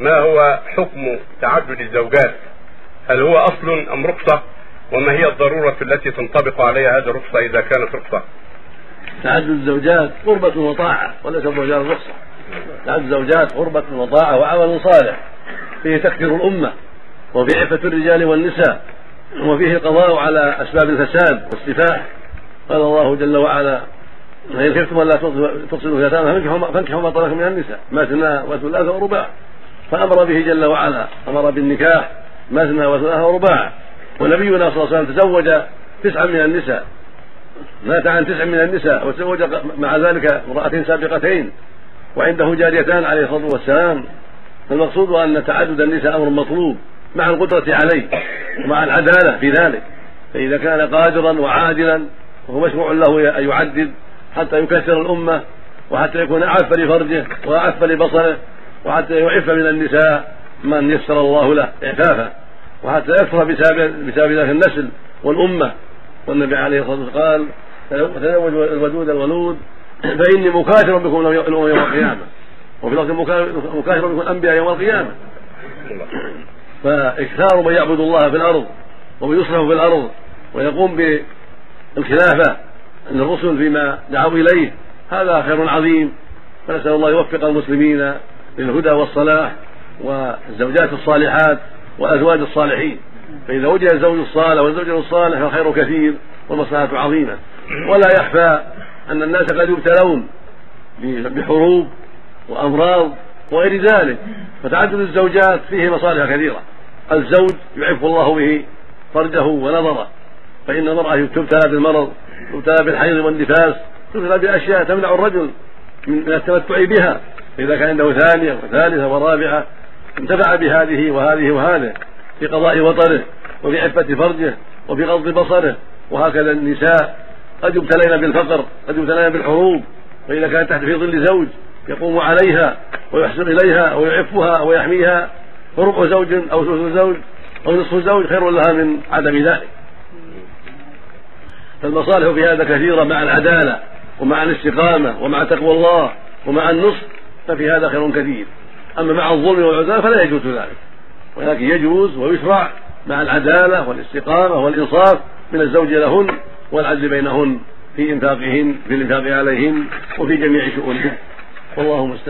ما هو حكم تعدد الزوجات؟ هل هو أصل أم رخصة؟ وما هي الضرورة التي تنطبق عليها هذه الرخصة إذا كانت رخصة؟ تعدد الزوجات قربة وطاعة وليس الرجال رخصة. تعدد الزوجات قربة وطاعة وعمل صالح. فيه تكثير الأمة وفي عفة الرجال والنساء وفيه القضاء على أسباب الفساد والسفاح. قال الله جل وعلا فإن خفتم ألا تفصلوا اليتامى فانكحوا ما طلق من النساء مثنى وثلاث ورباع. فأمر به جل وعلا. أمر بالنكاح مثنى وثلاث ورباع. ونبينا صلى الله عليه وسلم تزوج تسعا من النساء. مات عن تسع من النساء وتزوج مع ذلك امرأتين سابقتين. وعنده جاريتان عليه الصلاة والسلام. فالمقصود أن تعدد النساء أمر مطلوب مع القدرة عليه ومع العدالة في ذلك. فإذا كان قادرا وعادلا فهو مشروع له أن يعدد حتى يكثر الأمة وحتى يكون أعف لفرجه وأعف لبصره. وحتى يعف من النساء من يسر الله له إعفافا وحتى يكثر بسبب ذلك النسل والأمة. والنبي عليه الصلاة والسلام قال تزوجوا الودود الولود فإني مكاثر بكم يوم القيامة. وفي لفظ مكاثر بكم الأنبياء يوم القيامة. فإكثار من يعبد الله في الأرض ويصلح في الأرض ويقوم بالخلافة أن الرسل فيما دعوا إليه هذا خير عظيم. فنسأل الله يوفق المسلمين للهدى والصلاح والزوجات الصالحات والأزواج الصالحين. فإذا وجد الزوج الصالح والزوجة الصالح فالخير كثير والمصلحة عظيمة. ولا يخفى أن الناس قد يبتلون بحروب وأمراض وغير ذلك. فتعدد الزوجات فيه مصالح كثيرة. الزوج يعف الله به فرجه ونظره. فإن المرأة تبتلى بالمرض تبتلى بالحيض والنفاس تبتلى بأشياء تمنع الرجل من التمتع بها. إذا كان عنده ثانية وثالثة ورابعة انتفع بهذه وهذه وهذه في قضاء وطره وفي عفة فرجه وفي غض بصره وهكذا النساء. قد يبتلين بالفقر قد يبتلين بالحروب فإذا كانت تحت في ظل زوج يقوم عليها ويحسن إليها ويعفها ويحميها. فربع زوج أو ثلث زوج أو نصف زوج خير لها من عدم ذلك. فالمصالح في هذا كثيرة مع العدالة ومع الاستقامة ومع تقوى الله ومع النصح. ففي هذا خير كثير. أما مع الظلم والعدوان فلا يجوز ذلك. ولكن يجوز ويشرع مع العدالة والاستقامة والإنصاف من الزوج لهن والعدل بينهن في إنفاقهن في الإنفاق عليهن وفي جميع شؤونهن. والله المستعان.